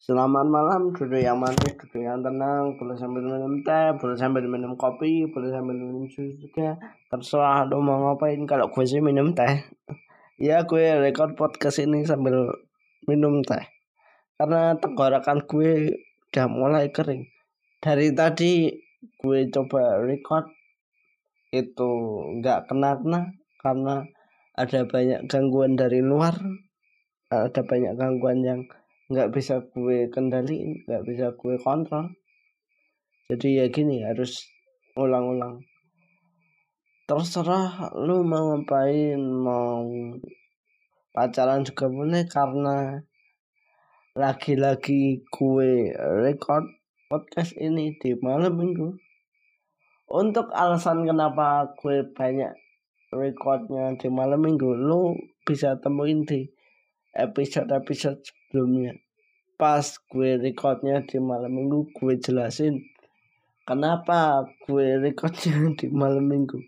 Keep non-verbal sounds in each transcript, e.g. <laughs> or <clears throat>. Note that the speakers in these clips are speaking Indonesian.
Selamat malam, duduk yang manis, duduk yang tenang, boleh sambil minum teh, boleh sambil minum kopi, boleh sambil minum susu juga. Terserah lo mau ngapain, kalau gue sih minum teh. Ya gue record podcast ini sambil minum teh. Karena tenggorokan gue udah mulai kering. Dari tadi gue coba record itu nggak kena-kena karena ada banyak gangguan dari luar ada banyak gangguan yang nggak bisa gue kendaliin nggak bisa gue kontrol. Jadi ya gini harus ulang-ulang. Terserah lu mau ngapain mau pacaran juga boleh karena lagi-lagi gue record podcast ini di malam minggu. Untuk alasan kenapa gue banyak recordnya di malam minggu lu bisa temuin di episode-episode sebelumnya pas gue recordnya di malam minggu gue jelasin kenapa gue recordnya <laughs> di malam minggu.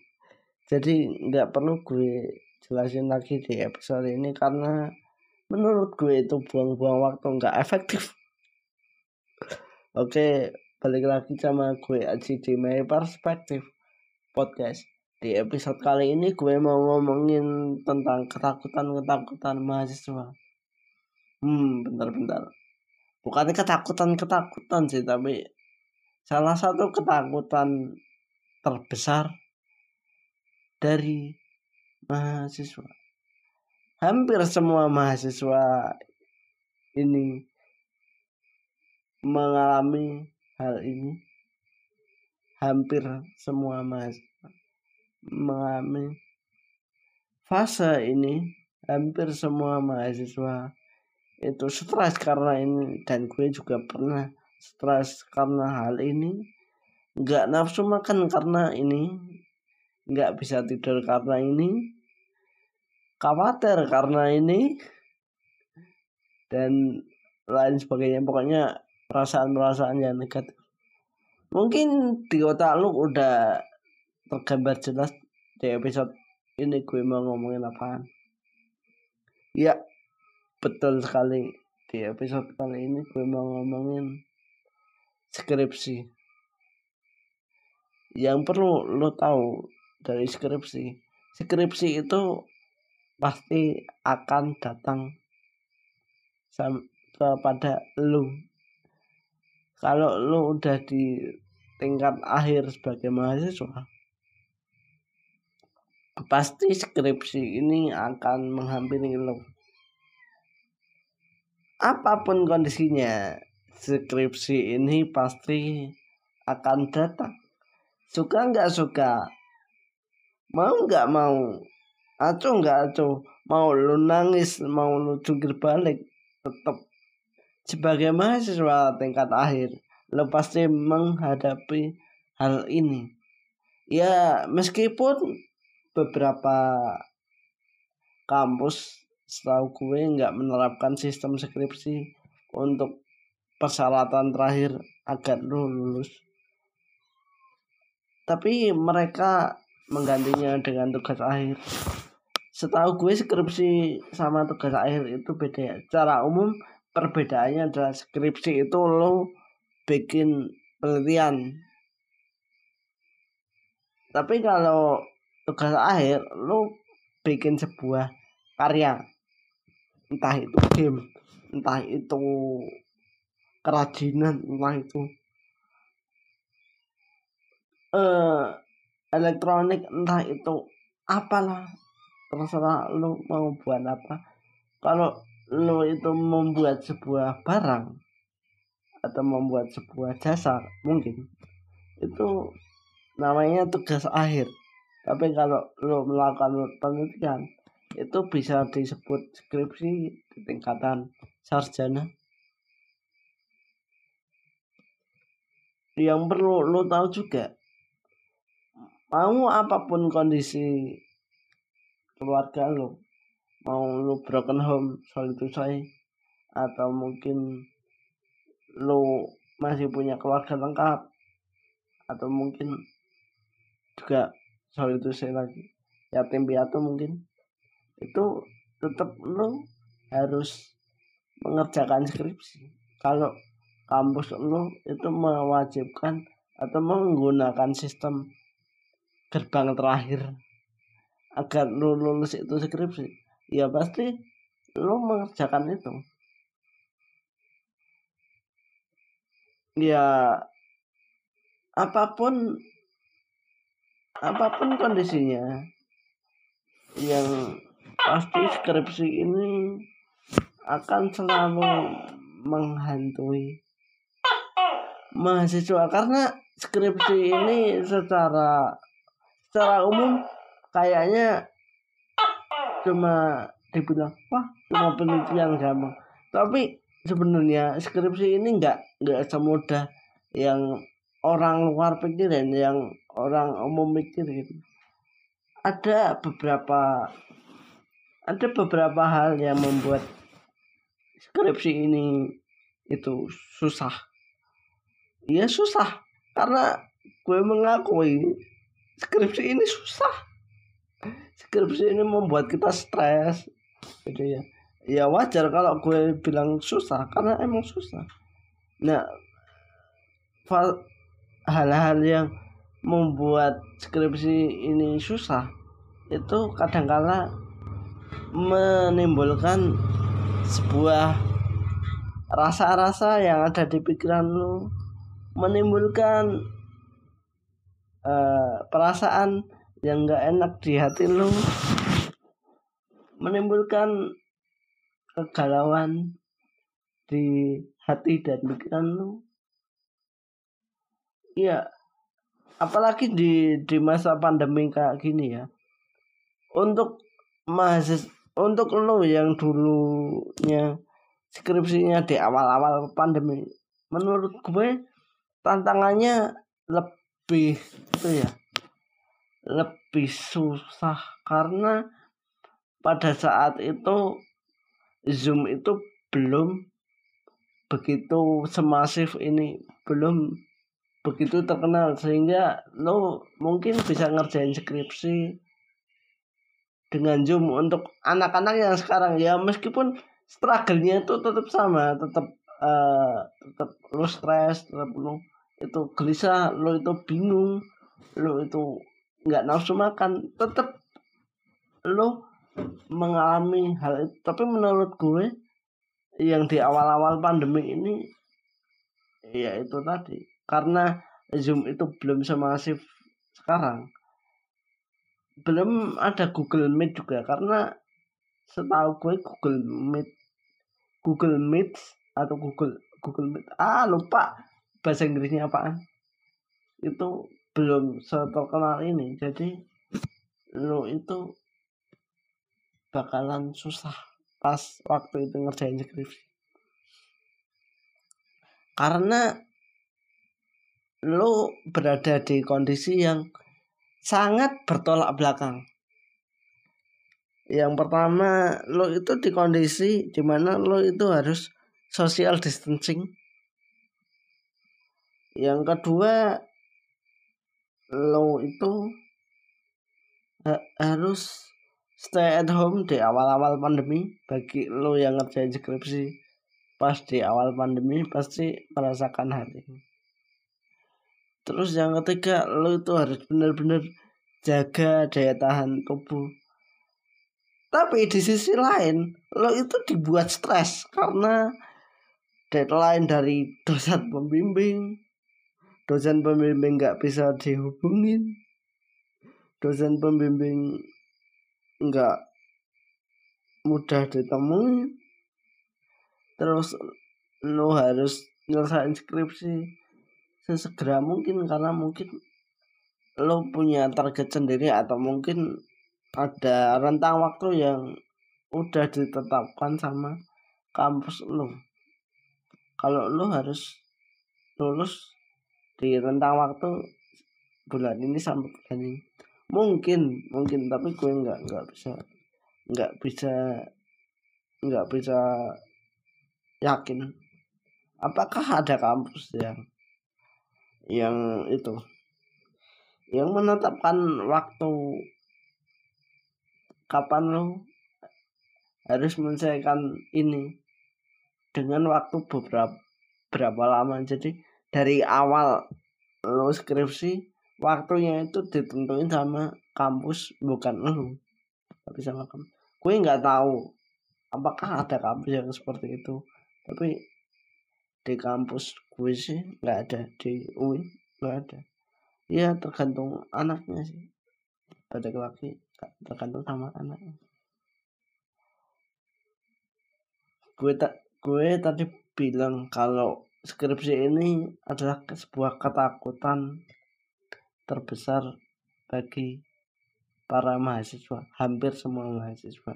Jadi nggak perlu gue jelasin lagi di episode ini karena menurut gue itu buang-buang waktu nggak efektif. <laughs> Oke balik lagi sama gue Aji di My Perspective Podcast. Di episode kali ini gue mau ngomongin tentang ketakutan-ketakutan mahasiswa. Hmm, bentar-bentar. Bukan ketakutan-ketakutan sih, tapi salah satu ketakutan terbesar dari mahasiswa. Hampir semua mahasiswa ini mengalami hal ini. Hampir semua mahasiswa mengalami fase ini hampir semua mahasiswa itu stres karena ini dan gue juga pernah stres karena hal ini. Nggak nafsu makan karena ini nggak bisa tidur karena ini khawatir karena ini dan lain sebagainya. Pokoknya perasaan-perasaan yang negatif. Mungkin di otak lu udah tergambar jelas di episode ini gue mau ngomongin apaan. Ya betul sekali. Di episode kali ini gue mau ngomongin skripsi. Yang perlu lo tahu dari skripsi skripsi itu pasti akan datang kepada lo kalau lo udah di tingkat akhir sebagai mahasiswa pasti skripsi ini akan menghampiri lo. Apa pun kondisinya, skripsi ini pasti akan datang. Suka nggak suka, mau nggak mau, acuh nggak acuh, mau lu nangis, mau lu jungkir balik, tetap sebagai mahasiswa tingkat akhir, lo pasti menghadapi hal ini. Ya meskipun beberapa kampus setahu gue nggak menerapkan sistem skripsi untuk persyaratan terakhir agar lu lulus. Tapi mereka menggantinya dengan tugas akhir. Setahu gue skripsi sama tugas akhir itu beda ya. Secara umum perbedaannya adalah skripsi itu lo bikin penelitian. Tapi kalau tugas akhir lu bikin sebuah karya entah itu game entah itu kerajinan entah itu eh elektronik entah itu apalah. Terserah lu mau buat apa. Kalau lu itu membuat sebuah barang atau membuat sebuah jasa mungkin. Itu namanya tugas akhir. Tapi kalau lo melakukan penelitian itu bisa disebut skripsi di tingkatan sarjana. Yang perlu lo tahu juga mau apa pun kondisi keluarga lo mau lo broken home soal itu saya atau mungkin lo masih punya keluarga lengkap atau mungkin juga soal itu saya lagi yatim piatu mungkin itu tetap lo harus mengerjakan skripsi. Kalau kampus lu itu mewajibkan atau menggunakan sistem gerbang terakhir agar lu lulus itu skripsi ya pasti lu mengerjakan itu. Ya apa pun apa pun kondisinya yang pasti skripsi ini akan selalu menghantui mahasiswa karena skripsi ini secara secara umum kayaknya cuma dibilang wah cuma penelitian gampang. Tapi sebenarnya skripsi ini nggak nggak semudah yang orang luar pikirin yang orang umum mikir gitu. Ada beberapa ada beberapa hal yang membuat skripsi ini itu susah. Ya susah. Karena gue mengakui skripsi ini susah. Skripsi ini membuat kita stres gitu ya. Ya wajar kalau gue bilang susah karena emang susah. Nah hal-hal yang membuat skripsi ini susah itu kadangkala menimbulkan sebuah rasa-rasa yang ada di pikiran lu menimbulkan uh, perasaan yang gak enak di hati lu menimbulkan kegalauan di hati dan pikiran lu Iya. Apalagi di di masa pandemi kayak gini ya. Untuk mahasiswa untuk lo yang dulunya skripsinya di awal-awal pandemi menurut gue tantangannya lebih itu ya lebih susah karena pada saat itu Zoom itu belum begitu semasif ini belum begitu terkenal sehingga lo mungkin bisa ngerjain skripsi dengan Zoom untuk anak-anak yang sekarang. Ya meskipun struggle-nya itu tetap sama tetap uh, tetap lo stres tetap lo itu gelisah lo itu bingung lo itu nggak nafsu makan tetap lo mengalami hal itu. Tapi menurut gue yang di awal-awal pandemi ini ya itu tadi. Karena Zoom itu belum semasif sekarang belum ada Google Meet juga karena setahu gue Google Meet Google Meet atau Google Google Meet ah lupa bahasa Inggrisnya apaan. Itu belum terkenal ini jadi lo itu bakalan susah pas waktu itu ngerjain skripsi. Karena lo berada di kondisi yang sangat bertolak belakang. Yang pertama, lo itu di kondisi di mana lo itu harus social distancing. Yang kedua, lo itu ha harus stay at home di awal-awal pandemi. Bagi lo yang ngerjain skripsi pas di awal pandemi pasti merasakan hal ini terus yang ketiga lo itu harus benar-benar jaga daya tahan tubuh. Tapi di sisi lain lo itu dibuat stres karena deadline dari dosen pembimbing. Dosen pembimbing nggak bisa dihubungin. Dosen pembimbing nggak mudah ditemui. Terus lo harus nyelesain skripsi sesegera mungkin karena mungkin lo punya target sendiri atau mungkin ada rentang waktu yang udah ditetapkan sama kampus lo? Kalau lo harus lulus di rentang waktu bulan ini sampai bulan ini. Mungkin mungkin tapi gue nggak nggak bisa nggak bisa nggak bisa yakin. Apakah ada kampus yang yang itu yang menetapkan waktu kapan lo harus menyelesaikan ini dengan waktu beberapa berapa lama. Jadi dari awal lo skripsi waktunya itu ditentuin sama kampus bukan lo. Tapi sama kamu gue nggak tahu apakah ada kampus yang seperti itu. Tapi di kampus gue sih nggak ada di UI nggak ada ya tergantung anaknya sih pada lagi tergantung sama anaknya gue tak gue tadi bilang kalau skripsi ini adalah sebuah ketakutan terbesar bagi para mahasiswa, hampir semua mahasiswa.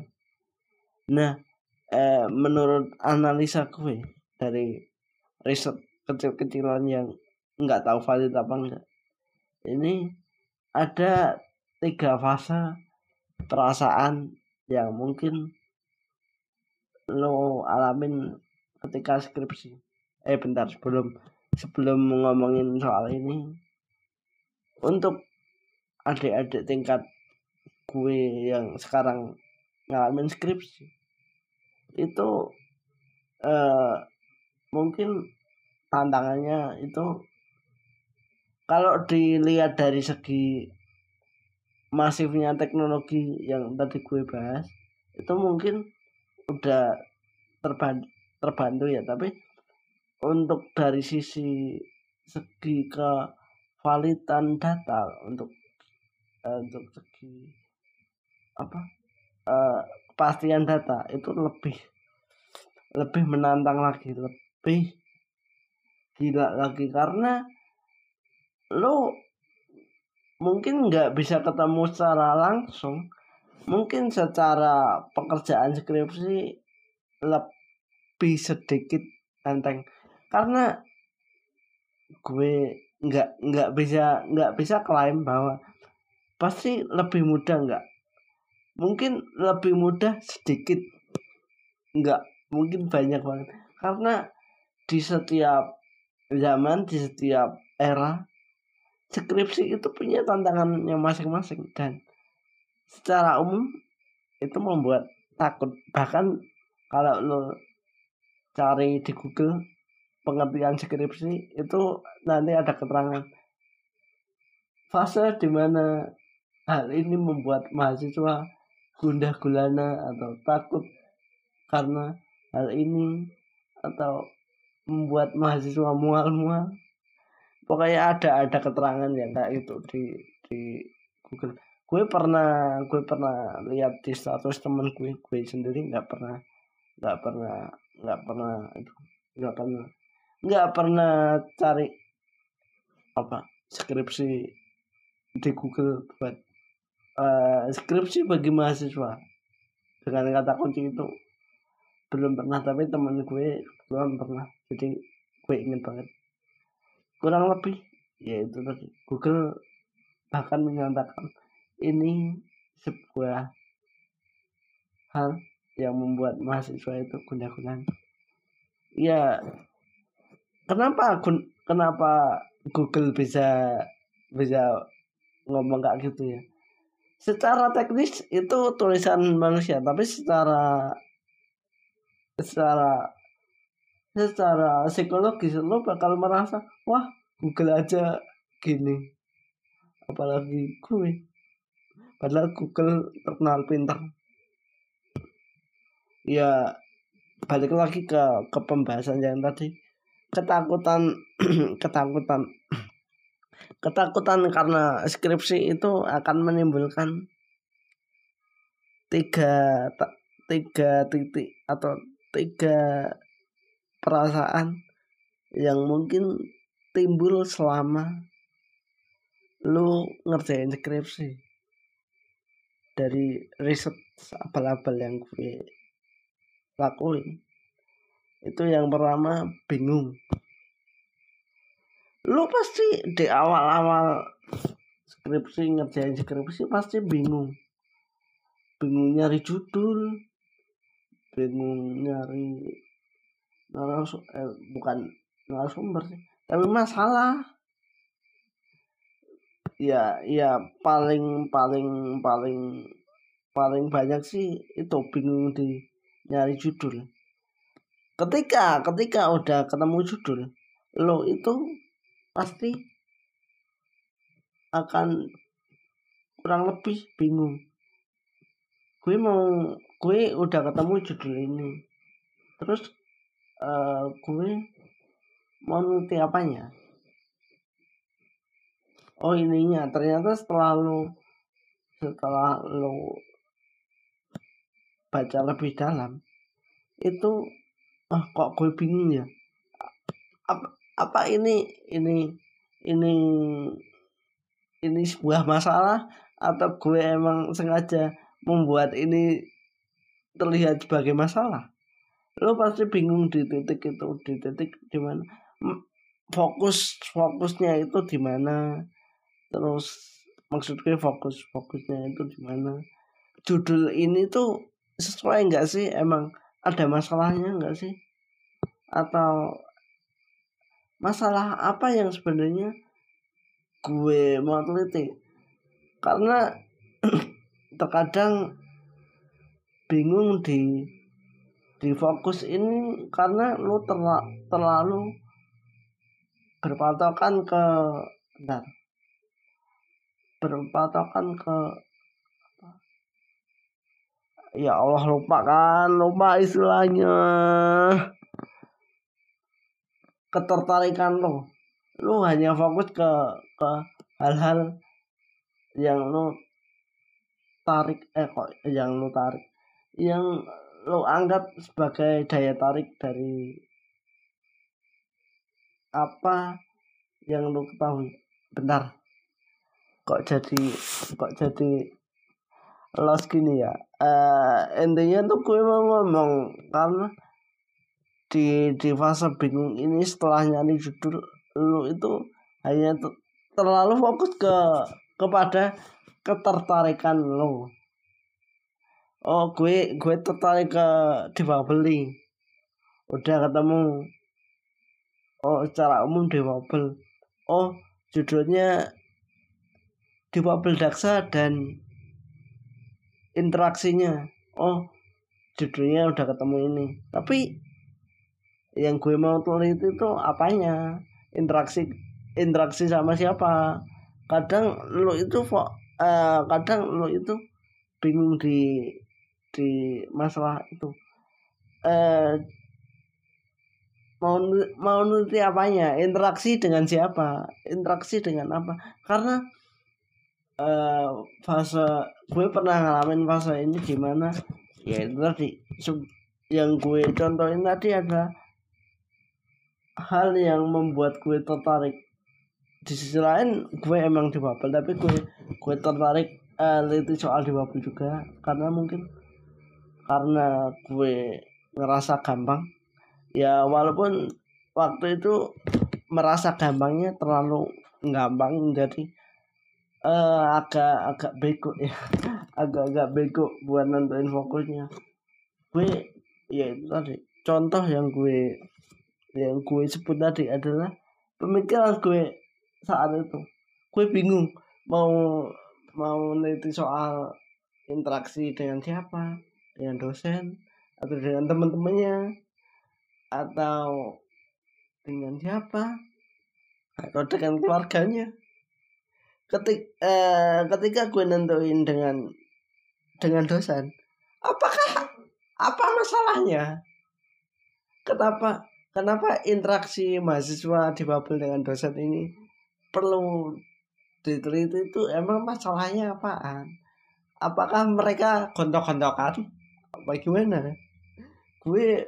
Nah, eh, menurut analisa gue dari riset kecil-kecilan yang nggak tahu valid apa enggak, ini ada tiga fase perasaan yang mungkin lo alamin ketika skripsi. Eh bentar sebelum sebelum ngomongin soal ini. Untuk adik-adik tingkat gue yang sekarang ngalamin skripsi itu eh, mungkin tantangannya itu kalau dilihat dari segi masifnya teknologi yang tadi gue bahas itu mungkin udah terbantu, terbantu ya. Tapi untuk dari sisi segi ke validan data untuk uh, untuk segi apa uh, kepastian data itu lebih lebih menantang lagi lebih gila lagi. Karena lo mungkin nggak bisa ketemu secara langsung. Mungkin secara pekerjaan skripsi lebih sedikit enteng. Karena gue nggak nggak bisa nggak bisa klaim bahwa pasti lebih mudah nggak. Mungkin lebih mudah sedikit nggak. Mungkin banyak banget. Karena di setiap zaman di setiap era skripsi itu punya tantangannya masing-masing dan secara umum itu membuat takut. Bahkan kalau lo cari di Google pengertian skripsi itu nanti ada keterangan. Fase di mana hal ini membuat mahasiswa gundah gulana atau takut karena hal ini atau membuat mahasiswa mual-mual pokoknya ada ada keterangan yang kayak itu di di Google. Gue pernah gue pernah lihat di status temen gue gue sendiri nggak pernah nggak pernah nggak pernah itu nggak pernah nggak pernah cari apa skripsi di Google buat uh, skripsi bagi mahasiswa. Dengan kata kunci itu belum pernah tapi temen gue belum pernah. Jadi gue ingin banget kurang lebih ya itu tadi Google bahkan menyatakan ini sebuah hal yang membuat mahasiswa itu gundah-gundah. Ya, kenapa kenapa Google bisa bisa ngomong kayak gitu ya? Secara teknis itu tulisan manusia, tapi secara secara secara psikologis lo bakal merasa wah Google aja gini. Apalagi gue. Padahal Google terkenal pintar ya balik lagi ke ke pembahasan yang tadi. Ketakutan <clears throat> ketakutan. Ketakutan karena skripsi itu akan menimbulkan tiga tiga titik atau tiga perasaan yang mungkin timbul selama lu ngerjain skripsi dari riset abal-abal yang gue lakuin. Itu yang pertama bingung. Lu pasti di awal-awal skripsi ngerjain skripsi pasti bingung. Bingung nyari judul bingung nyari narasum eh, bukan narasumber sih. Tapi masalah. Ya ya paling paling paling paling banyak sih itu bingung di nyari judul. Ketika ketika udah ketemu judul lo itu pasti akan kurang lebih bingung. Gue mau gue udah ketemu judul ini. Terus uh, gue mau nuti apanya? Oh ininya. Ternyata setelah lo setelah lo baca lebih dalam itu ah kok gue bingung ya? Apa apa ini ini ini ini sebuah masalah? Atau gue emang sengaja membuat ini terlihat sebagai masalah lo pasti bingung di titik itu di titik di mana. Fokus fokusnya itu di mana. Terus maksud gue fokus fokusnya itu di mana. Judul ini tuh sesuai enggak sih? Emang ada masalahnya enggak sih? Atau masalah apa yang sebenarnya gue mau teliti? Karena <clears throat> terkadang bingung di di fokus ini karena lu terla, terlalu berpatokan ke bentar, berpatokan ke ya Allah lupa kan? Lupa istilahnya. Ketertarikan lo lu hanya fokus ke ke hal-hal yang lu tarik eh kok yang lu tarik? Yang lu anggap sebagai daya tarik dari apa yang lu ketahui. Bentar. Kok jadi kok jadi los gini ya? Uh, intinya tuh gue mau ngomong karena di di fase bingung ini setelah nyari judul lu itu hanya terlalu fokus ke kepada ketertarikan lo oh gue gue tertarik ke beli. Udah ketemu. Oh secara umum Dewabel oh judulnya Dewabel Daksa dan interaksinya. Oh judulnya udah ketemu ini. Tapi yang gue mau tulis itu apanya? Interaksi interaksi sama siapa? Kadang lo itu uh, kadang lo itu bingung di di masalah itu. Uh, mau mau nuti apanya? Interaksi dengan siapa? Interaksi dengan apa? Karena uh, fase gue pernah ngalamin fase ini gimana ya itu tadi yang gue contohin tadi ada hal yang membuat gue tertarik. Di sisi lain gue emang di bubble tapi gue gue tertarik uh, soal di bubble juga karena mungkin karena gue ngerasa gampang. Ya walaupun waktu itu merasa gampangnya terlalu gampang jadi uh, agak agak bego ya. <laughs> Agak-agak bego buat nentuin fokusnya. Gue ya itu tadi. Contoh yang gue yang gue sebut tadi adalah pemikiran gue saat itu. Gue bingung mau mau neliti soal interaksi dengan siapa dengan dosen atau dengan teman-temannya atau dengan siapa? Atau dengan keluarganya. Ketik eh, ketika gue nentuin dengan dengan dosen apakah apa masalahnya? Kenapa kenapa interaksi mahasiswa di Babel dengan dosen ini perlu diteliti itu emang masalahnya apaan? Apakah mereka gontok-gontokan apa gimana? Gue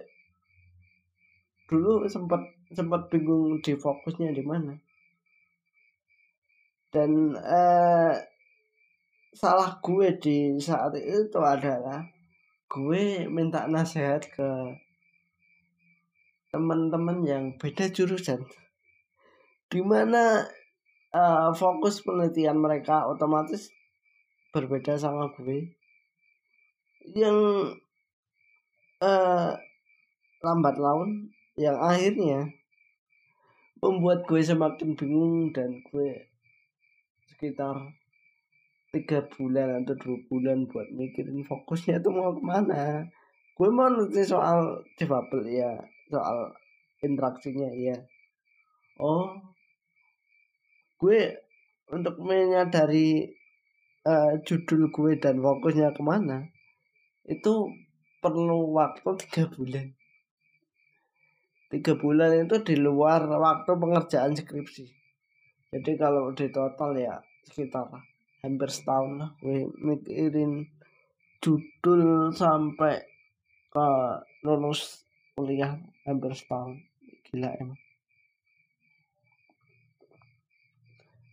dulu sempat sempat bingung di fokusnya di mana. Dan eh, salah gue di saat itu adalah gue minta nasihat ke teman-teman yang beda jurusan. Di mana uh, fokus penelitian mereka otomatis berbeda sama gue yang uh, lambat laun yang akhirnya membuat gue semakin bingung dan gue sekitar tiga bulan atau dua bulan buat mikirin fokusnya itu mau ke mana. Gue mau nulis soal difabel ya soal interaksinya iya. Oh gue untuk menyadari uh, judul gue dan fokusnya ke mana itu perlu waktu tiga bulan? Tiga bulan itu di luar waktu pengerjaan skripsi. Jadi kalau di total ya sekitar hampir setahun lah. Gue mikirin judul sampai ke lulus kuliah hampir setahun. Gila emang.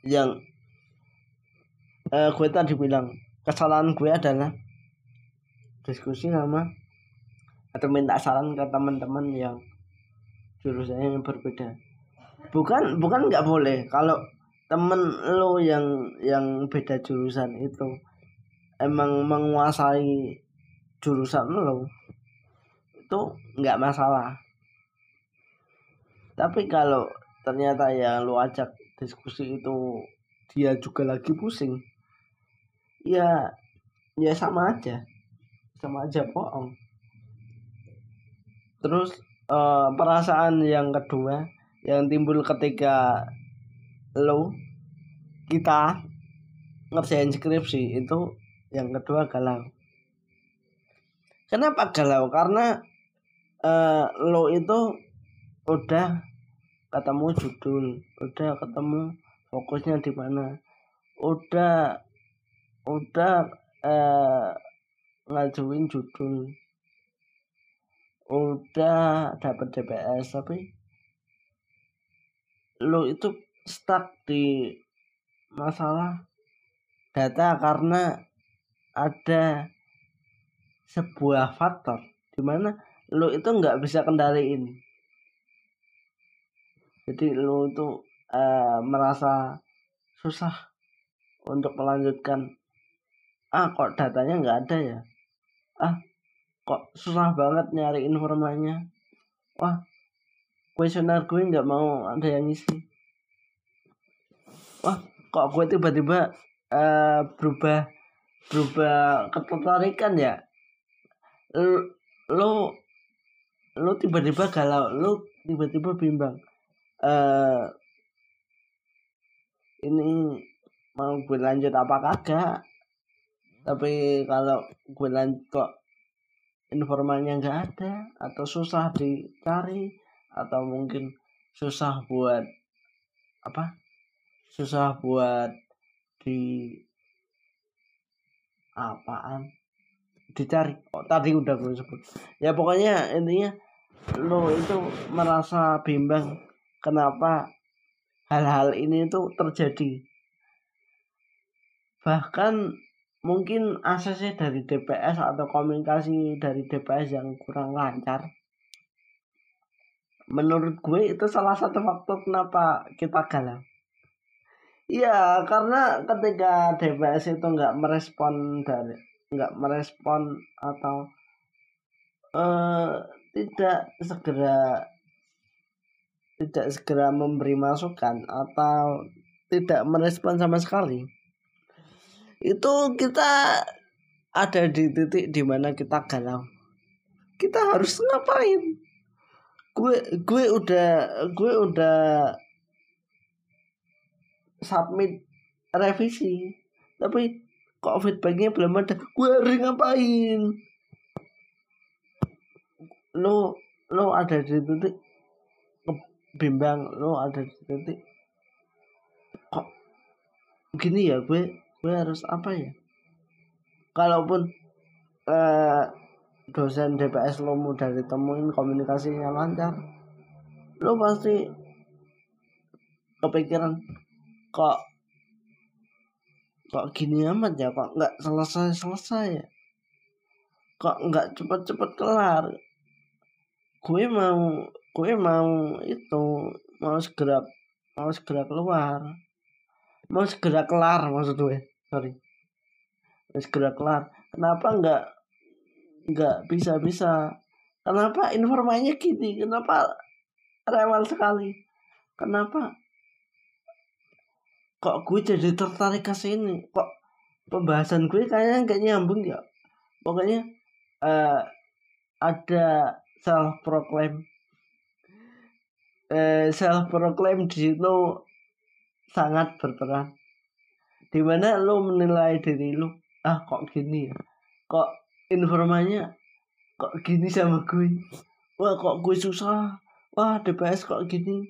Yang uh, gue tadi bilang kesalahan gue adalah diskusi sama atau minta saran ke teman-teman yang jurusannya berbeda. Bukan bukan nggak boleh. Kalau temen lo yang yang beda jurusan itu emang menguasai jurusan lo itu nggak masalah. Tapi kalau ternyata yang lo ajak diskusi itu dia juga lagi pusing ya ya sama aja sama aja bohong. Terus uh, perasaan yang kedua yang timbul ketika lo kita ngerjain skripsi itu yang kedua galau. Kenapa galau? Karena uh, lo itu udah ketemu judul udah ketemu fokusnya di mana udah udah uh, ngajuin judul. Udah dapat DPS tapi lo itu stuck di masalah data karena ada sebuah faktor di mana lo itu nggak bisa kendaliin. Jadi lo itu uh, merasa susah untuk melanjutkan. Ah kok datanya nggak ada ya ah kok susah banget nyari informasinya wah kuesioner gue nggak mau ada yang isi wah kok gue tiba-tiba uh, berubah berubah ketertarikan ya? Lo lo tiba-tiba galau lo tiba-tiba bimbang uh, ini mau gue lanjut apa kagak tapi kalau gue lanjut kok informasinya nggak ada atau susah dicari atau mungkin susah buat apa? Susah buat di apaan? Dicari. Oh, tadi udah gue sebut. Ya pokoknya intinya lo itu merasa bimbang kenapa hal-hal ini itu terjadi. Bahkan mungkin aksesnya dari DPS atau komunikasi dari DPS yang kurang lancar. Menurut gue itu salah satu faktor kenapa kita galau. Iya, karena ketika DPS itu nggak merespon dari nggak merespon atau uh, tidak segera tidak segera memberi masukan atau tidak merespon sama sekali itu kita ada di titik di mana kita galau. Kita harus ngapain? Gue gue udah gue udah submit revisi. Tapi kok feedbacknya belum ada? Gue harus ngapain? Lo lo ada di titik bimbang lo ada di titik kok gini ya gue gue harus apa ya? Kalaupun eh, dosen DPS lo mudah ditemuin komunikasinya lancar lo pasti kepikiran kok kok gini amat ya? Kok nggak selesai selesai ya? Kok nggak cepet-cepet kelar? Gue mau gue mau itu mau segera mau segera keluar. Mau segera kelar maksud gue sorry. Segera kelar. Kenapa nggak nggak bisa bisa? Kenapa informasinya gini? Kenapa rewel sekali? Kenapa? Kok gue jadi tertarik ke sini? Kok pembahasan gue kayaknya nggak nyambung ya? Pokoknya uh, ada self proclaim eh, self proclaim di situ sangat berperan di mana lo menilai diri lo ah kok gini ya? Kok informanya kok gini sama gue? Wah kok gue susah? Wah DPS kok gini?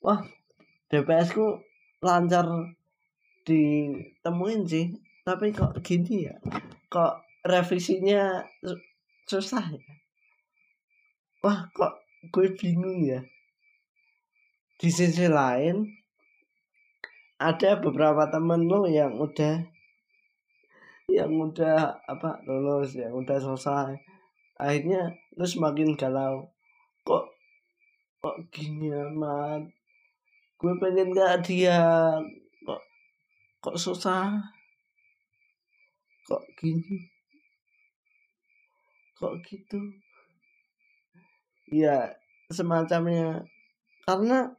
Wah DPS ku lancar ditemuin sih tapi kok gini ya? Kok revisinya susah ya? Wah kok gue bingung ya? Di sisi lain ada beberapa temen lo yang udah yang udah apa lulus yang udah selesai. Akhirnya lu semakin galau. Kok kok gini amat? Gue pengen gak dia kok kok susah? Kok gini? Kok gitu? Ya semacamnya. Karena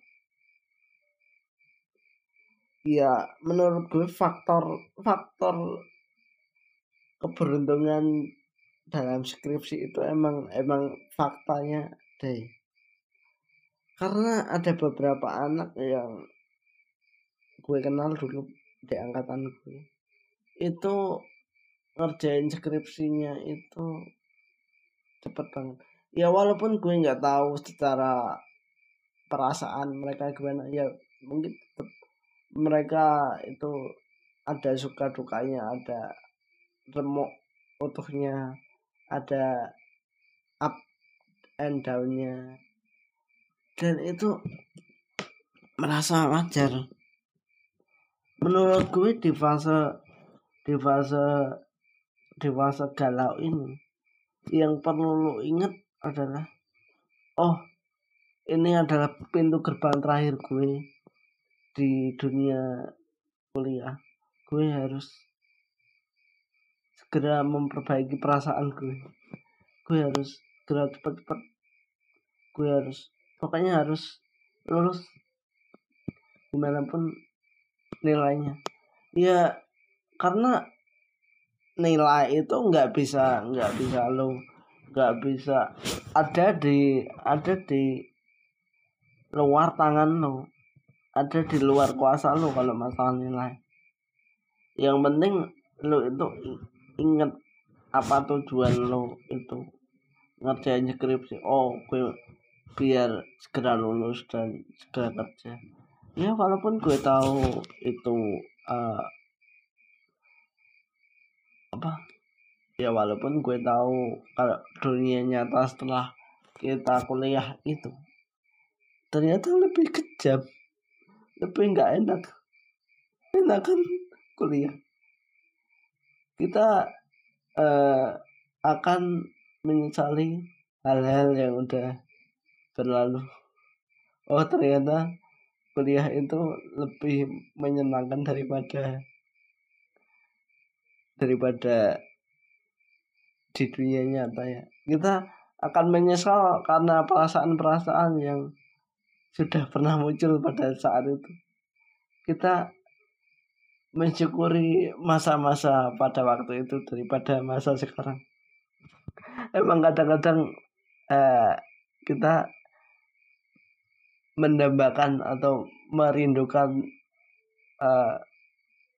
ya menurut gue faktor faktor keberuntungan dalam skripsi itu emang emang faktanya deh karena ada beberapa anak yang gue kenal dulu di angkatan gue itu ngerjain skripsinya itu cepet banget. Ya walaupun gue nggak tahu secara perasaan mereka gimana ya mungkin mereka itu ada suka dukanya ada remuk utuhnya ada up and downnya. Dan itu merasa wajar. Menurut gue di fase di fase di fase galau ini yang perlu lo inget adalah oh ini adalah pintu gerbang terakhir gue di dunia kuliah gue harus segera memperbaiki perasaan gue. Gue harus segera cepet-cepet gue harus pokoknya harus lulus. Gimana pun nilainya. Ya karena nilai itu nggak bisa nggak bisa lo nggak bisa ada di ada di luar tangan lo ada di luar kuasa lo kalau masalah nilai. Yang penting lo itu inget apa tujuan lo itu. Ngerjain skripsi. Oh gue biar segera lulus dan segera kerja. Ya walaupun gue tahu itu uh, apa? Ya walaupun gue tahu kalau dunia nyata setelah kita kuliah itu ternyata lebih kejam lebih nggak enak. Enak kan kuliah. Kita uh, akan menyesali hal-hal yang udah berlalu. Oh ternyata kuliah itu lebih menyenangkan daripada daripada di dunia nyata ya. Kita akan menyesal karena perasaan-perasaan yang sudah pernah muncul pada saat itu kita mensyukuri masa-masa pada waktu itu daripada masa sekarang. Emang kadang-kadang eh, kita mendambakan atau merindukan eh,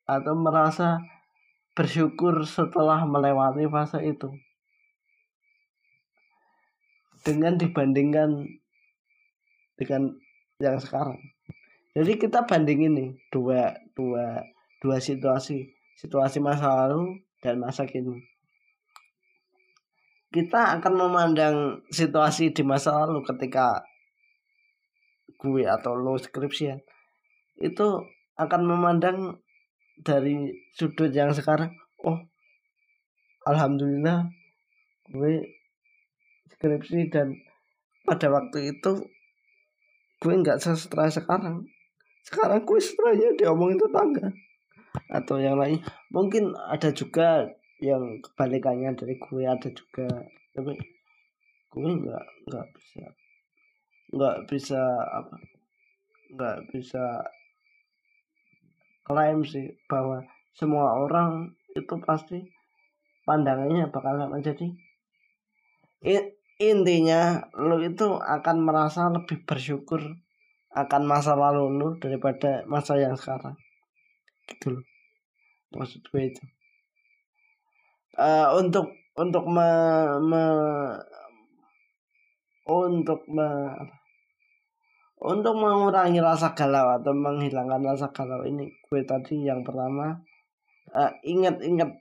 atau merasa bersyukur setelah melewati fase itu dengan dibandingkan dengan yang sekarang. Jadi kita bandingin nih dua dua dua situasi, situasi masa lalu dan masa kini. Kita akan memandang situasi di masa lalu ketika gue atau lo skripsian itu akan memandang dari sudut yang sekarang oh alhamdulillah gue skripsi dan pada waktu itu gue nggak stres sekarang. Sekarang gue stresnya diomongin tetangga. Atau yang lain. Mungkin ada juga yang kebalikannya dari gue ada juga. Tapi gue nggak nggak bisa nggak bisa apa nggak bisa klaim sih bahwa semua orang itu pasti pandangannya bakal menjadi intinya lo itu akan merasa lebih bersyukur akan masa lalu lu daripada masa yang sekarang. Gitu loh maksud gue itu. Uh, untuk untuk me, me untuk me, untuk mengurangi rasa galau atau menghilangkan rasa galau ini gue tadi yang pertama uh, ingat-ingat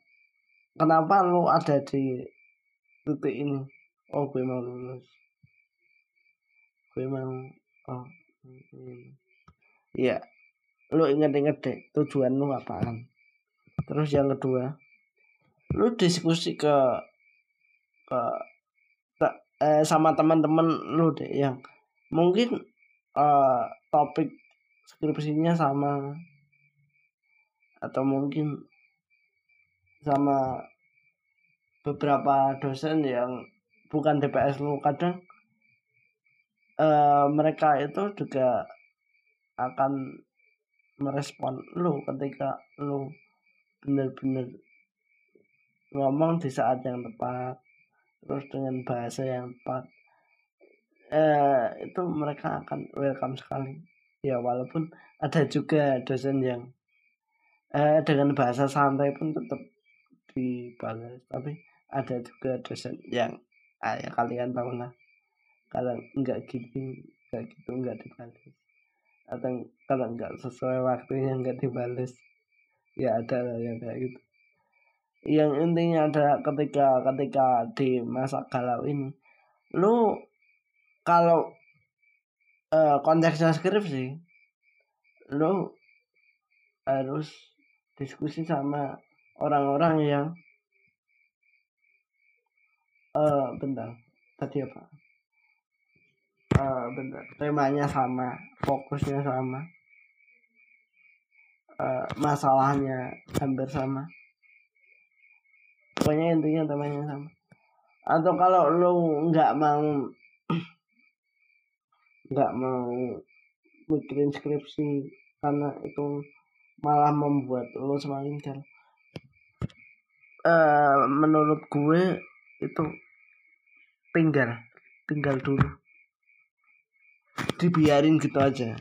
kenapa lu ada di titik ini oh gue mau lulus. Gue mau oh ini iya. Lu ingat-ingat deh tujuan lu apaan? Terus yang kedua lu diskusi ke ke, ke eh, sama teman-teman lu deh yang mungkin uh, topik skripsinya sama atau mungkin sama beberapa dosen yang bukan DPS lu kadang uh, mereka itu juga akan merespon lu ketika lu bener-bener ngomong di saat yang tepat terus dengan bahasa yang tepat eh, itu mereka akan welcome sekali. Ya walaupun ada juga dosen yang eh, dengan bahasa santai pun tetap dibalas tapi ada juga dosen yang ah, ya kalian tahu lah. Kalau enggak gini enggak gitu enggak dibalas atau kalau enggak sesuai waktunya enggak dibalas ya ada lah yang kayak gitu. Yang intinya ada ketika ketika di masa galau ini lu kalau uh, konteksnya skripsi lo harus diskusi sama orang-orang yang uh, bentar. Tadi apa? Uh, bentar. Temanya sama fokusnya sama. Uh, masalahnya hampir sama. Pokoknya intinya temanya sama. Atau kalau lo nggak mau <clears throat> nggak mau mikirin skripsi karena itu malah membuat lo semakin jal uh, menurut gue itu tinggal tinggal dulu. Dibiarin gitu aja.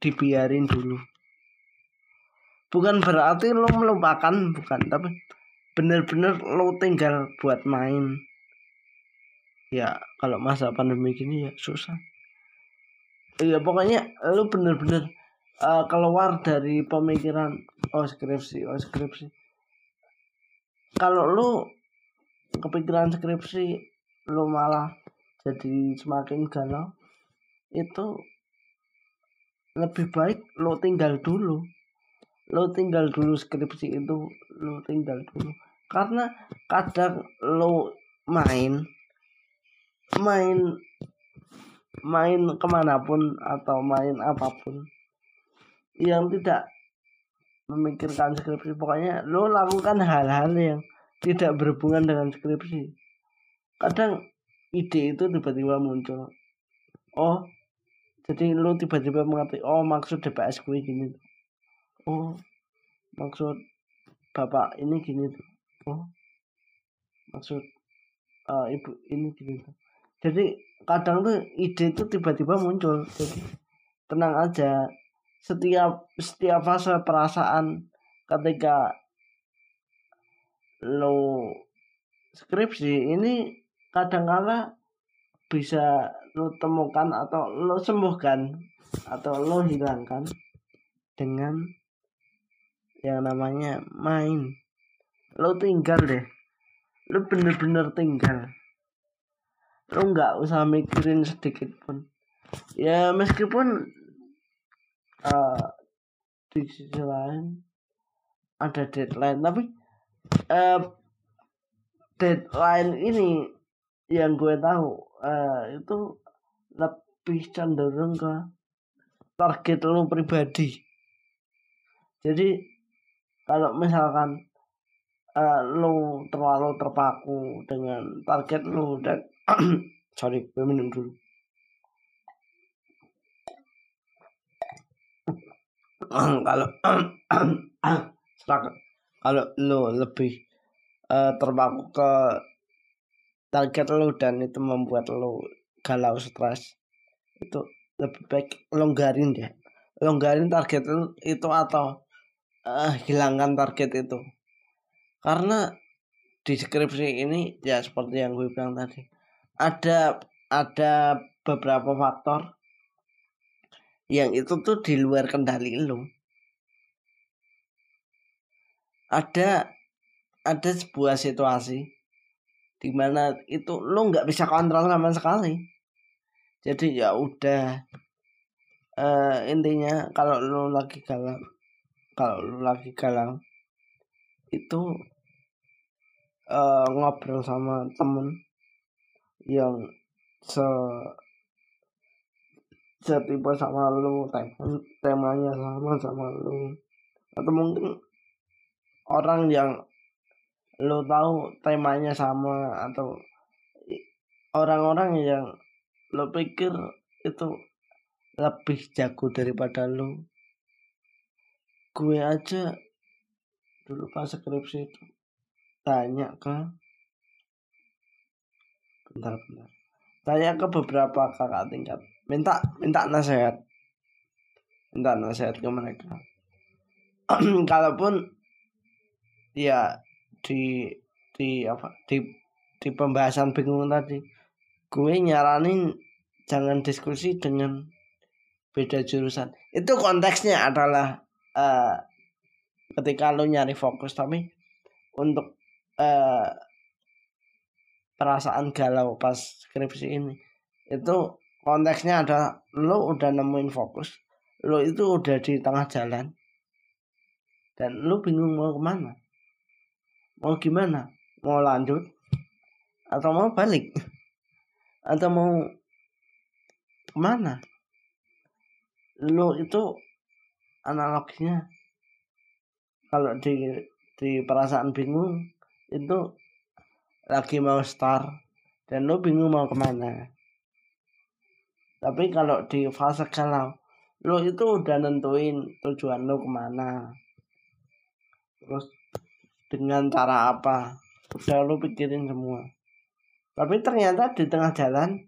Dibiarin dulu. Bukan berarti lo melupakan bukan. Tapi bener-bener lo tinggal buat main. Ya kalau masa pandemi gini ya susah. Iya pokoknya lu bener-bener uh, keluar dari pemikiran oh skripsi oh skripsi. Kalau lu kepikiran skripsi lu malah jadi semakin galau itu lebih baik lu tinggal dulu. Lu tinggal dulu skripsi itu lu tinggal dulu. Karena kadang lu main main main ke mana pun atau main apa pun yang tidak memikirkan skripsi. Pokoknya lo lakukan hal-hal yang tidak berhubungan dengan skripsi kadang ide itu tiba-tiba muncul. Oh jadi lo tiba-tiba mengerti oh maksud DPS gue gini. Oh maksud bapak ini gini. Oh maksud uh, ibu ini gini. Jadi kadang tuh ide itu tiba-tiba muncul. Jadi tenang aja. Setiap setiap fase perasaan ketika lo skripsi ini kadang-kala bisa lo temukan atau lo sembuhkan atau lo hilangkan dengan yang namanya main. Lo tinggal deh. Lo bener-bener tinggal. Lu nggak usah mikirin sedikit pun. Ya meskipun uh, di sisi lain ada deadline tapi uh, deadline ini yang gue tahu uh, itu lebih cenderung ke target lu pribadi. Jadi kalau misalkan uh, lu terlalu terpaku dengan target lu dan <clears throat> sorry gue minum dulu. <clears throat> Kalau <clears throat> kalau lo lebih uh, terpaku ke target lo dan itu membuat lo galau stres itu lebih baik longgarin deh. Longgarin target itu atau uh, hilangkan target itu. Karena di skripsi ini ya seperti yang gue bilang tadi ada ada beberapa faktor yang itu tuh di luar kendali lo. Ada ada sebuah situasi di mana itu lo nggak bisa kontrol sama sekali. Jadi ya udah uh, intinya kalau lo lagi galau kalau lo lagi galau itu uh, ngobrol sama temen yang se setipe sama lu tem temanya sama sama lu atau mungkin orang yang lu tahu temanya sama atau orang-orang yang lo pikir itu lebih jago daripada lu gue aja dulu pas skripsi itu tanya ke bentar-bentar tanya ke beberapa kakak tingkat. Minta minta nasihat. Minta nasihat ke mereka. <clears throat> Kalaupun ya di di apa di di pembahasan bingung tadi. Gue nyaranin jangan diskusi dengan beda jurusan. Itu konteksnya adalah uh, ketika lo nyari fokus tapi untuk uh, perasaan galau pas skripsi ini itu konteksnya ada lo udah nemuin fokus lo itu udah di tengah jalan dan lo bingung mau ke mana mau gimana? Mau lanjut? Atau mau balik? Atau mau ke mana? Lo itu analoginya kalau di di perasaan bingung itu lagi mau start dan lo bingung mau ke mana. Tapi kalau di fase galau lo itu udah nentuin tujuan lo ke mana. Terus dengan cara apa? Udah lo pikirin semua. Tapi ternyata di tengah jalan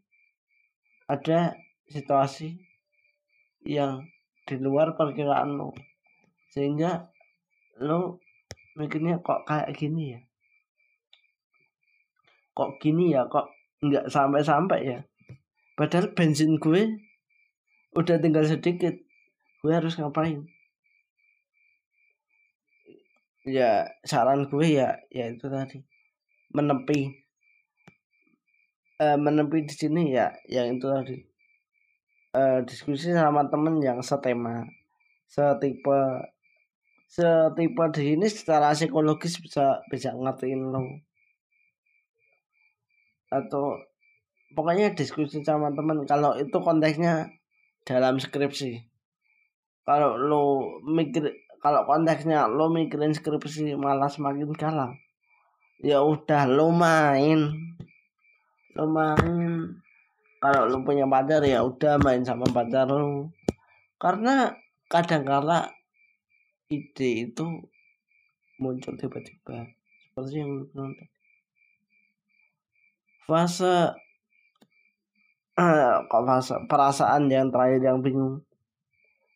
ada situasi yang di luar perkiraan lo sehingga lo mikirnya kok kayak gini ya? Kok gini ya? Kok nggak sampai-sampai ya? Padahal bensin gue udah tinggal sedikit. Gue harus ngapain ya saran gue ya ya itu tadi. Menepi uh, menepi di sini ya yang itu tadi. Uh, diskusi sama temen yang setema. Setipe setipe di sini secara psikologis bisa bisa ngertiin lo. Atau pokoknya diskusi sama temen. Kalau itu konteksnya dalam skripsi. Kalau lo mikir kalau konteksnya lo mikirin skripsi malah semakin kalah ya udah lo main. Lo main. Kalau lo punya pacar ya udah main sama pacar lo. Karena kadang kala ide itu muncul tiba-tiba. Seperti yang nonton fase uh, kok fase perasaan yang terakhir yang bingung.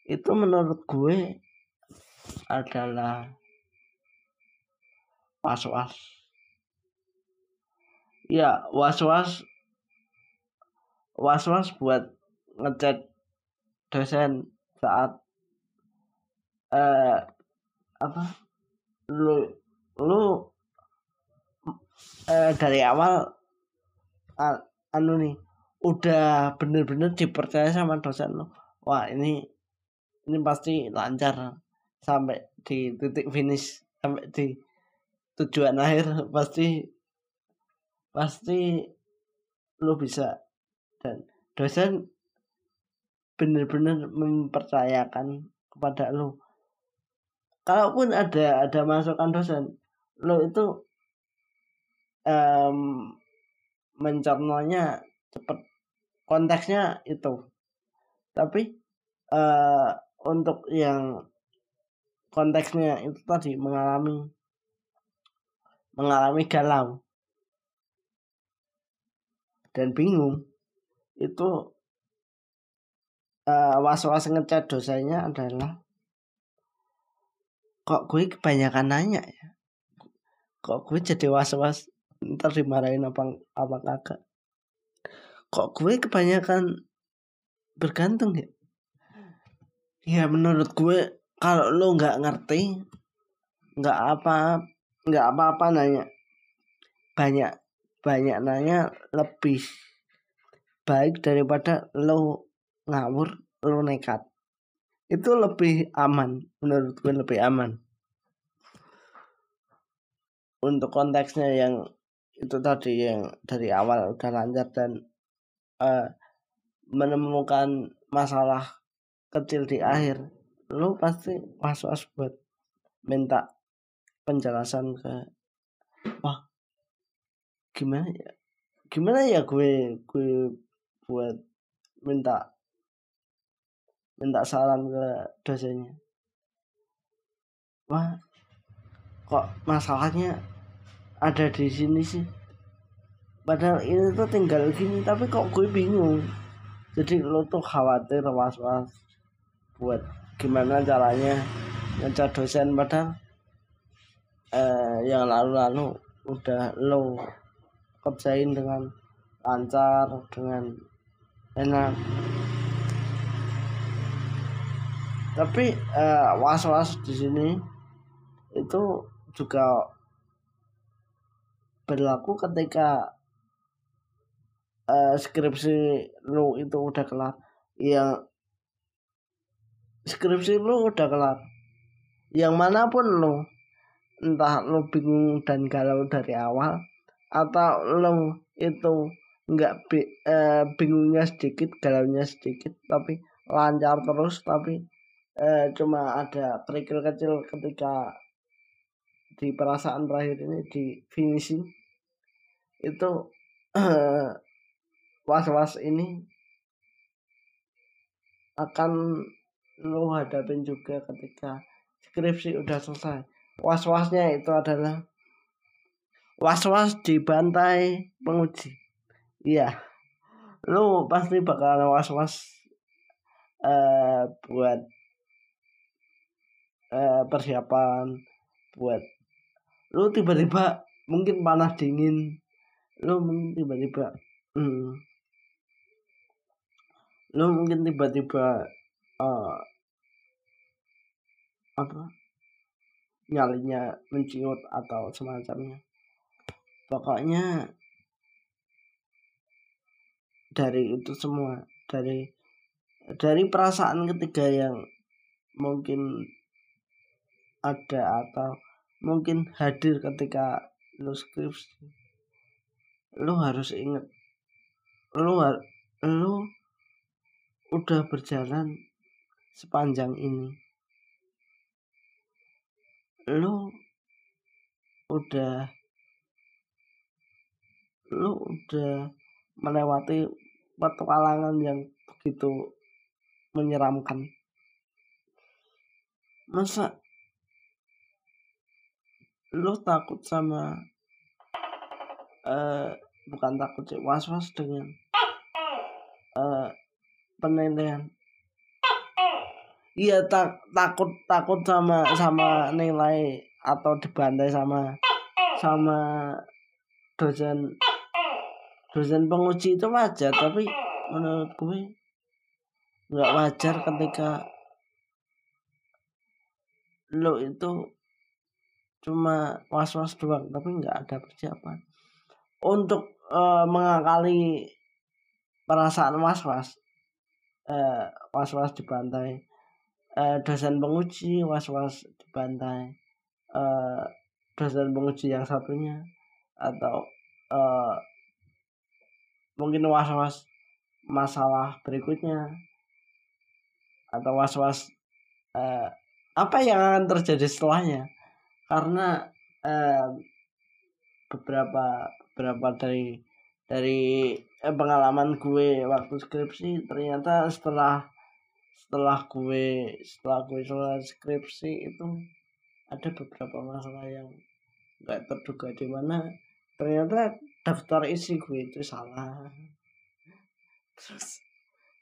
Itu menurut gue adalah was-was. Ya was-was was-was buat ngecek dosen saat uh, apa lu lu uh, dari awal anu nih udah bener-bener dipercaya sama dosen lo wah ini ini pasti lancar sampai di titik finish sampai di tujuan akhir pasti pasti lo bisa. Dan dosen bener-bener mempercayakan kepada lo kalaupun ada ada masukan dosen lo itu um, mencernanya cepet. Konteksnya itu. Tapi uh, untuk yang konteksnya itu tadi mengalami mengalami galau. Dan bingung itu uh, was-was ngecat dosanya adalah kok gue kebanyakan nanya ya? Kok gue jadi was-was ntar dimarahin apa apa kagak? Kok gue kebanyakan bergantung ya? Ya menurut gue kalau lo nggak ngerti nggak apa nggak apa-apa nanya. Banyak banyak nanya lebih baik daripada lo ngawur lo nekat. Itu lebih aman menurut gue lebih aman. Untuk konteksnya yang itu tadi yang dari awal udah lancar dan uh, menemukan masalah kecil di akhir lu pasti was-was buat minta penjelasan ke wah gimana ya? Gimana ya gue gue buat minta minta saran ke dosennya? Wah kok masalahnya ada di sini sih? Padahal ini tuh tinggal gini tapi kok gue bingung? Jadi lo tuh khawatir was-was buat gimana caranya ngecat dosen padahal eh, yang lalu-lalu udah lo kerjain dengan lancar dengan enak. Tapi eh, was-was di sini itu juga berlaku ketika uh, skripsi lo itu udah kelar. Yang skripsi lu udah kelar. Yang mana pun lu entah lu bingung dan galau dari awal atau lu itu nggak bi eh, bingungnya sedikit galaunya sedikit tapi lancar terus tapi eh, cuma ada kerikil kecil ketika di perasaan terakhir ini di finishing itu eh, was-was ini akan lu hadapin juga ketika skripsi udah selesai. Was-wasnya itu adalah was-was dibantai penguji. Iya lu pasti bakal was-was uh, buat uh, persiapan buat lu tiba-tiba mungkin panas dingin lu mungkin tiba-tiba hmm, lu mungkin tiba-tiba uh, apa nyalinya menciut atau semacamnya. Pokoknya dari itu semua dari dari perasaan ketiga yang mungkin ada atau mungkin hadir ketika lu skripsi lu harus inget lu lu udah berjalan sepanjang ini lu udah lu udah melewati petualangan yang begitu menyeramkan. Masa lu takut sama uh, bukan takut sih was was dengan uh, penilaian iya tak takut takut sama sama nilai atau dibantai sama sama dosen dosen penguji itu wajar tapi menurut gue nggak wajar ketika lo itu cuma was-was doang tapi nggak ada persiapan. Untuk uh, mengakali perasaan was-was uh, was-was dibantai uh, dosen penguji was-was dibantai uh, dosen penguji yang satunya. Atau uh, mungkin was-was masalah berikutnya. Atau was-was uh, apa yang akan terjadi setelahnya. Karena uh, beberapa beberapa dari dari eh, pengalaman gue waktu skripsi ternyata setelah setelah gue setelah gue selesai skripsi itu ada beberapa masalah yang nggak terduga di mana ternyata daftar isi gue itu salah. Terus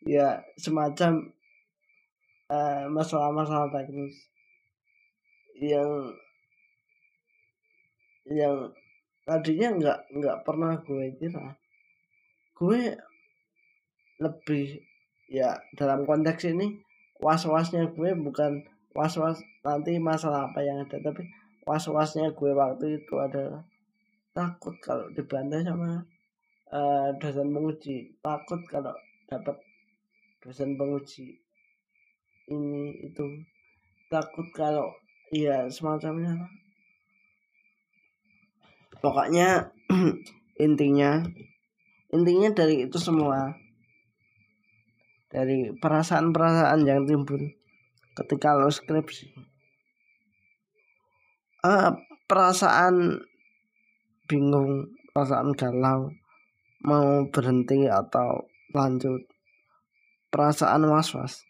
ya semacam uh, masalah-masalah teknis yang yang tadinya nggak nggak pernah gue kira. Gue lebih ya dalam konteks ini was-wasnya gue bukan was-was nanti masalah apa yang ada tapi was-wasnya gue waktu itu adalah takut kalau dibantai sama uh, dosen penguji. Takut kalau dapat dosen penguji ini itu. Takut kalau iya semacamnya. Pokoknya <clears throat> intinya intinya dari itu semua dari perasaan-perasaan yang timbul ketika lo skripsi. Uh, perasaan bingung perasaan galau mau berhenti atau lanjut perasaan was-was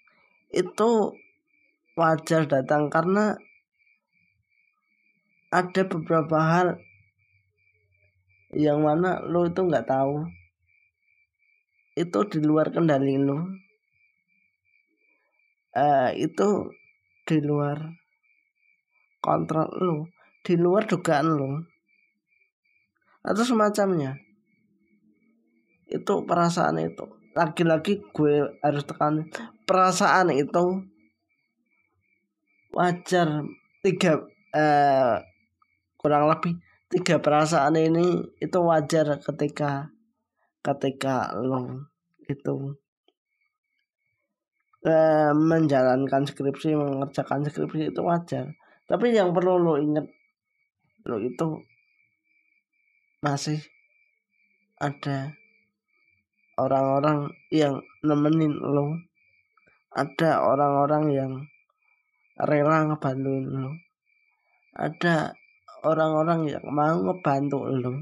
itu wajar datang karena ada beberapa hal yang mana lo itu nggak tahu. Itu di luar kendali lo uh, itu di luar kontrol lo di luar dugaan lo atau semacamnya. Itu perasaan itu. Lagi-lagi gue harus tekan perasaan itu wajar tiga uh, kurang lebih tiga perasaan ini itu wajar ketika ketika lo itu eh, menjalankan skripsi mengerjakan skripsi itu wajar. Tapi yang perlu lo ingat lo itu masih ada orang-orang yang nemenin lo. Ada orang-orang yang rela ngebantuin lo. Ada orang-orang yang mau ngebantu lo.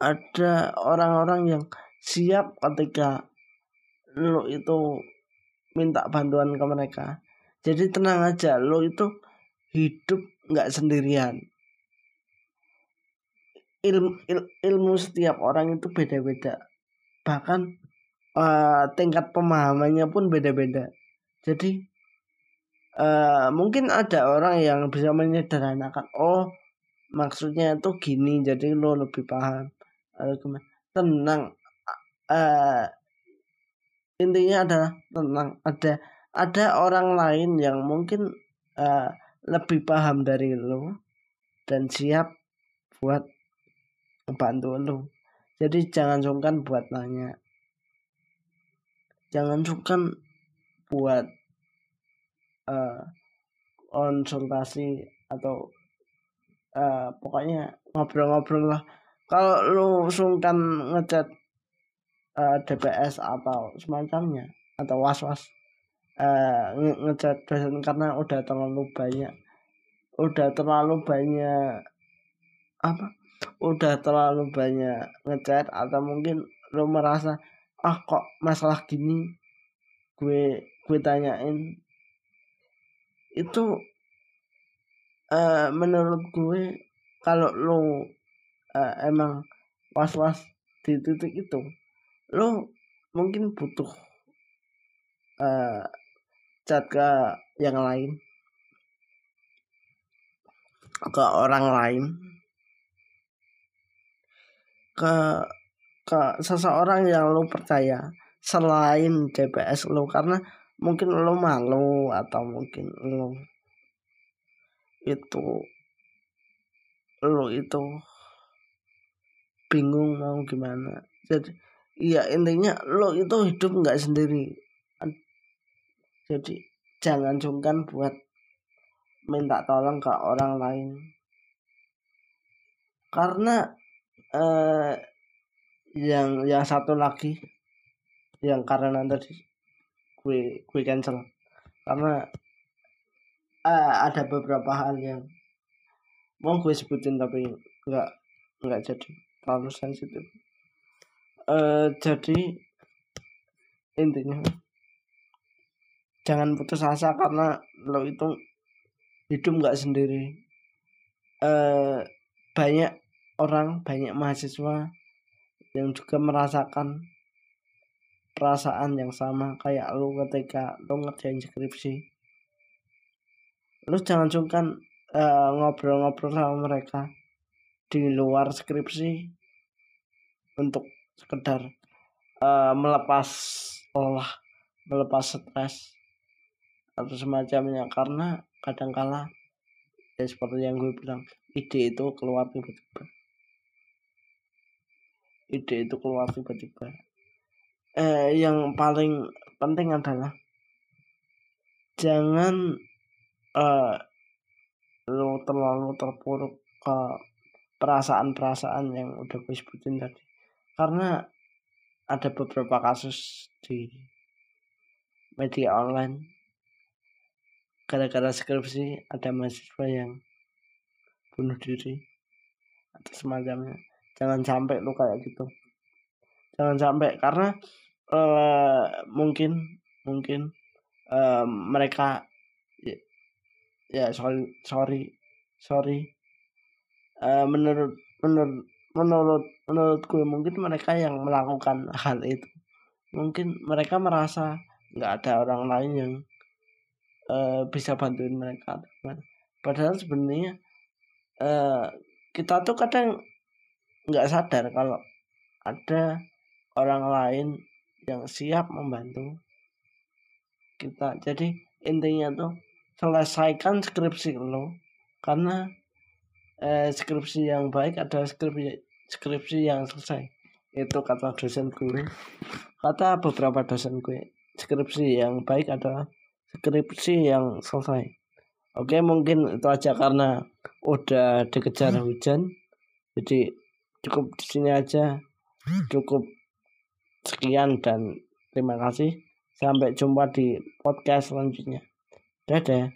Ada orang-orang yang siap ketika lo itu minta bantuan ke mereka. Jadi tenang aja lo itu hidup nggak sendirian. Ilmu il, ilmu setiap orang itu beda-beda. Bahkan uh, tingkat pemahamannya pun beda-beda. Jadi uh, mungkin ada orang yang bisa menyederhanakan oh maksudnya itu gini jadi lo lebih paham. Tenang uh, intinya adalah tenang ada ada orang lain yang mungkin uh, lebih paham dari lo dan siap buat membantu lo jadi jangan sungkan buat nanya. Jangan sungkan buat uh, konsultasi atau uh, pokoknya ngobrol-ngobrol lah. Kalau lu sungkan ngecat uh, eh, DPS atau semacamnya atau was-was uh, ngecat dosen karena udah terlalu banyak udah terlalu banyak apa udah terlalu banyak ngecat atau mungkin lu merasa ah kok masalah gini? Gue gue tanyain. Itu uh, menurut gue kalau lo uh, emang was-was di titik itu lo mungkin butuh uh, chat ke yang lain. Ke orang lain. Ke ke seseorang yang lo percaya selain DPS lo. Karena mungkin lo malu atau mungkin lo itu lo itu bingung mau gimana. Jadi iya intinya lo itu hidup nggak sendiri. Jadi jangan sungkan buat minta tolong ke orang lain. Karena eh, yang yang satu lagi yang karena tadi gue gue cancel. Karena uh, ada beberapa hal yang mau gue sebutin tapi nggak nggak jadi terlalu sensitif uh, jadi intinya jangan putus asa karena lo itu hidup nggak sendiri. Uh, banyak orang banyak mahasiswa yang juga merasakan perasaan yang sama kayak lu ketika lu ngerjain skripsi. Lu jangan sungkan uh, ngobrol-ngobrol sama mereka di luar skripsi untuk sekedar uh, melepas lelah melepas stres atau semacamnya. Karena kadangkala ya seperti yang gue bilang ide itu keluar tiba-tiba. Ide itu keluar tiba-tiba. Eh, yang paling penting adalah jangan eh, lu terlalu terpuruk ke perasaan-perasaan yang udah gue sebutin tadi karena ada beberapa kasus di media online. Gara-gara skripsi ada mahasiswa yang bunuh diri atau semacamnya jangan sampai lu kayak gitu. Jangan sampai karena uh, mungkin mungkin uh, mereka ya, ya sorry sorry sorry. Uh, menurut menurut menurut menurut gue mungkin mereka yang melakukan hal itu. Mungkin mereka merasa nggak ada orang lain yang uh, bisa bantuin mereka padahal sebenarnya uh, kita tuh kadang nggak sadar kalau ada orang lain yang siap membantu kita. Jadi intinya tuh selesaikan skripsi lo karena eh, skripsi yang baik adalah skripsi skripsi yang selesai itu kata dosen gue kata beberapa dosen gue skripsi yang baik adalah skripsi yang selesai. Oke, mungkin itu aja karena udah dikejar hujan. Jadi cukup di sini aja. Cukup sekian dan terima kasih. Sampai jumpa di podcast selanjutnya. Dadah.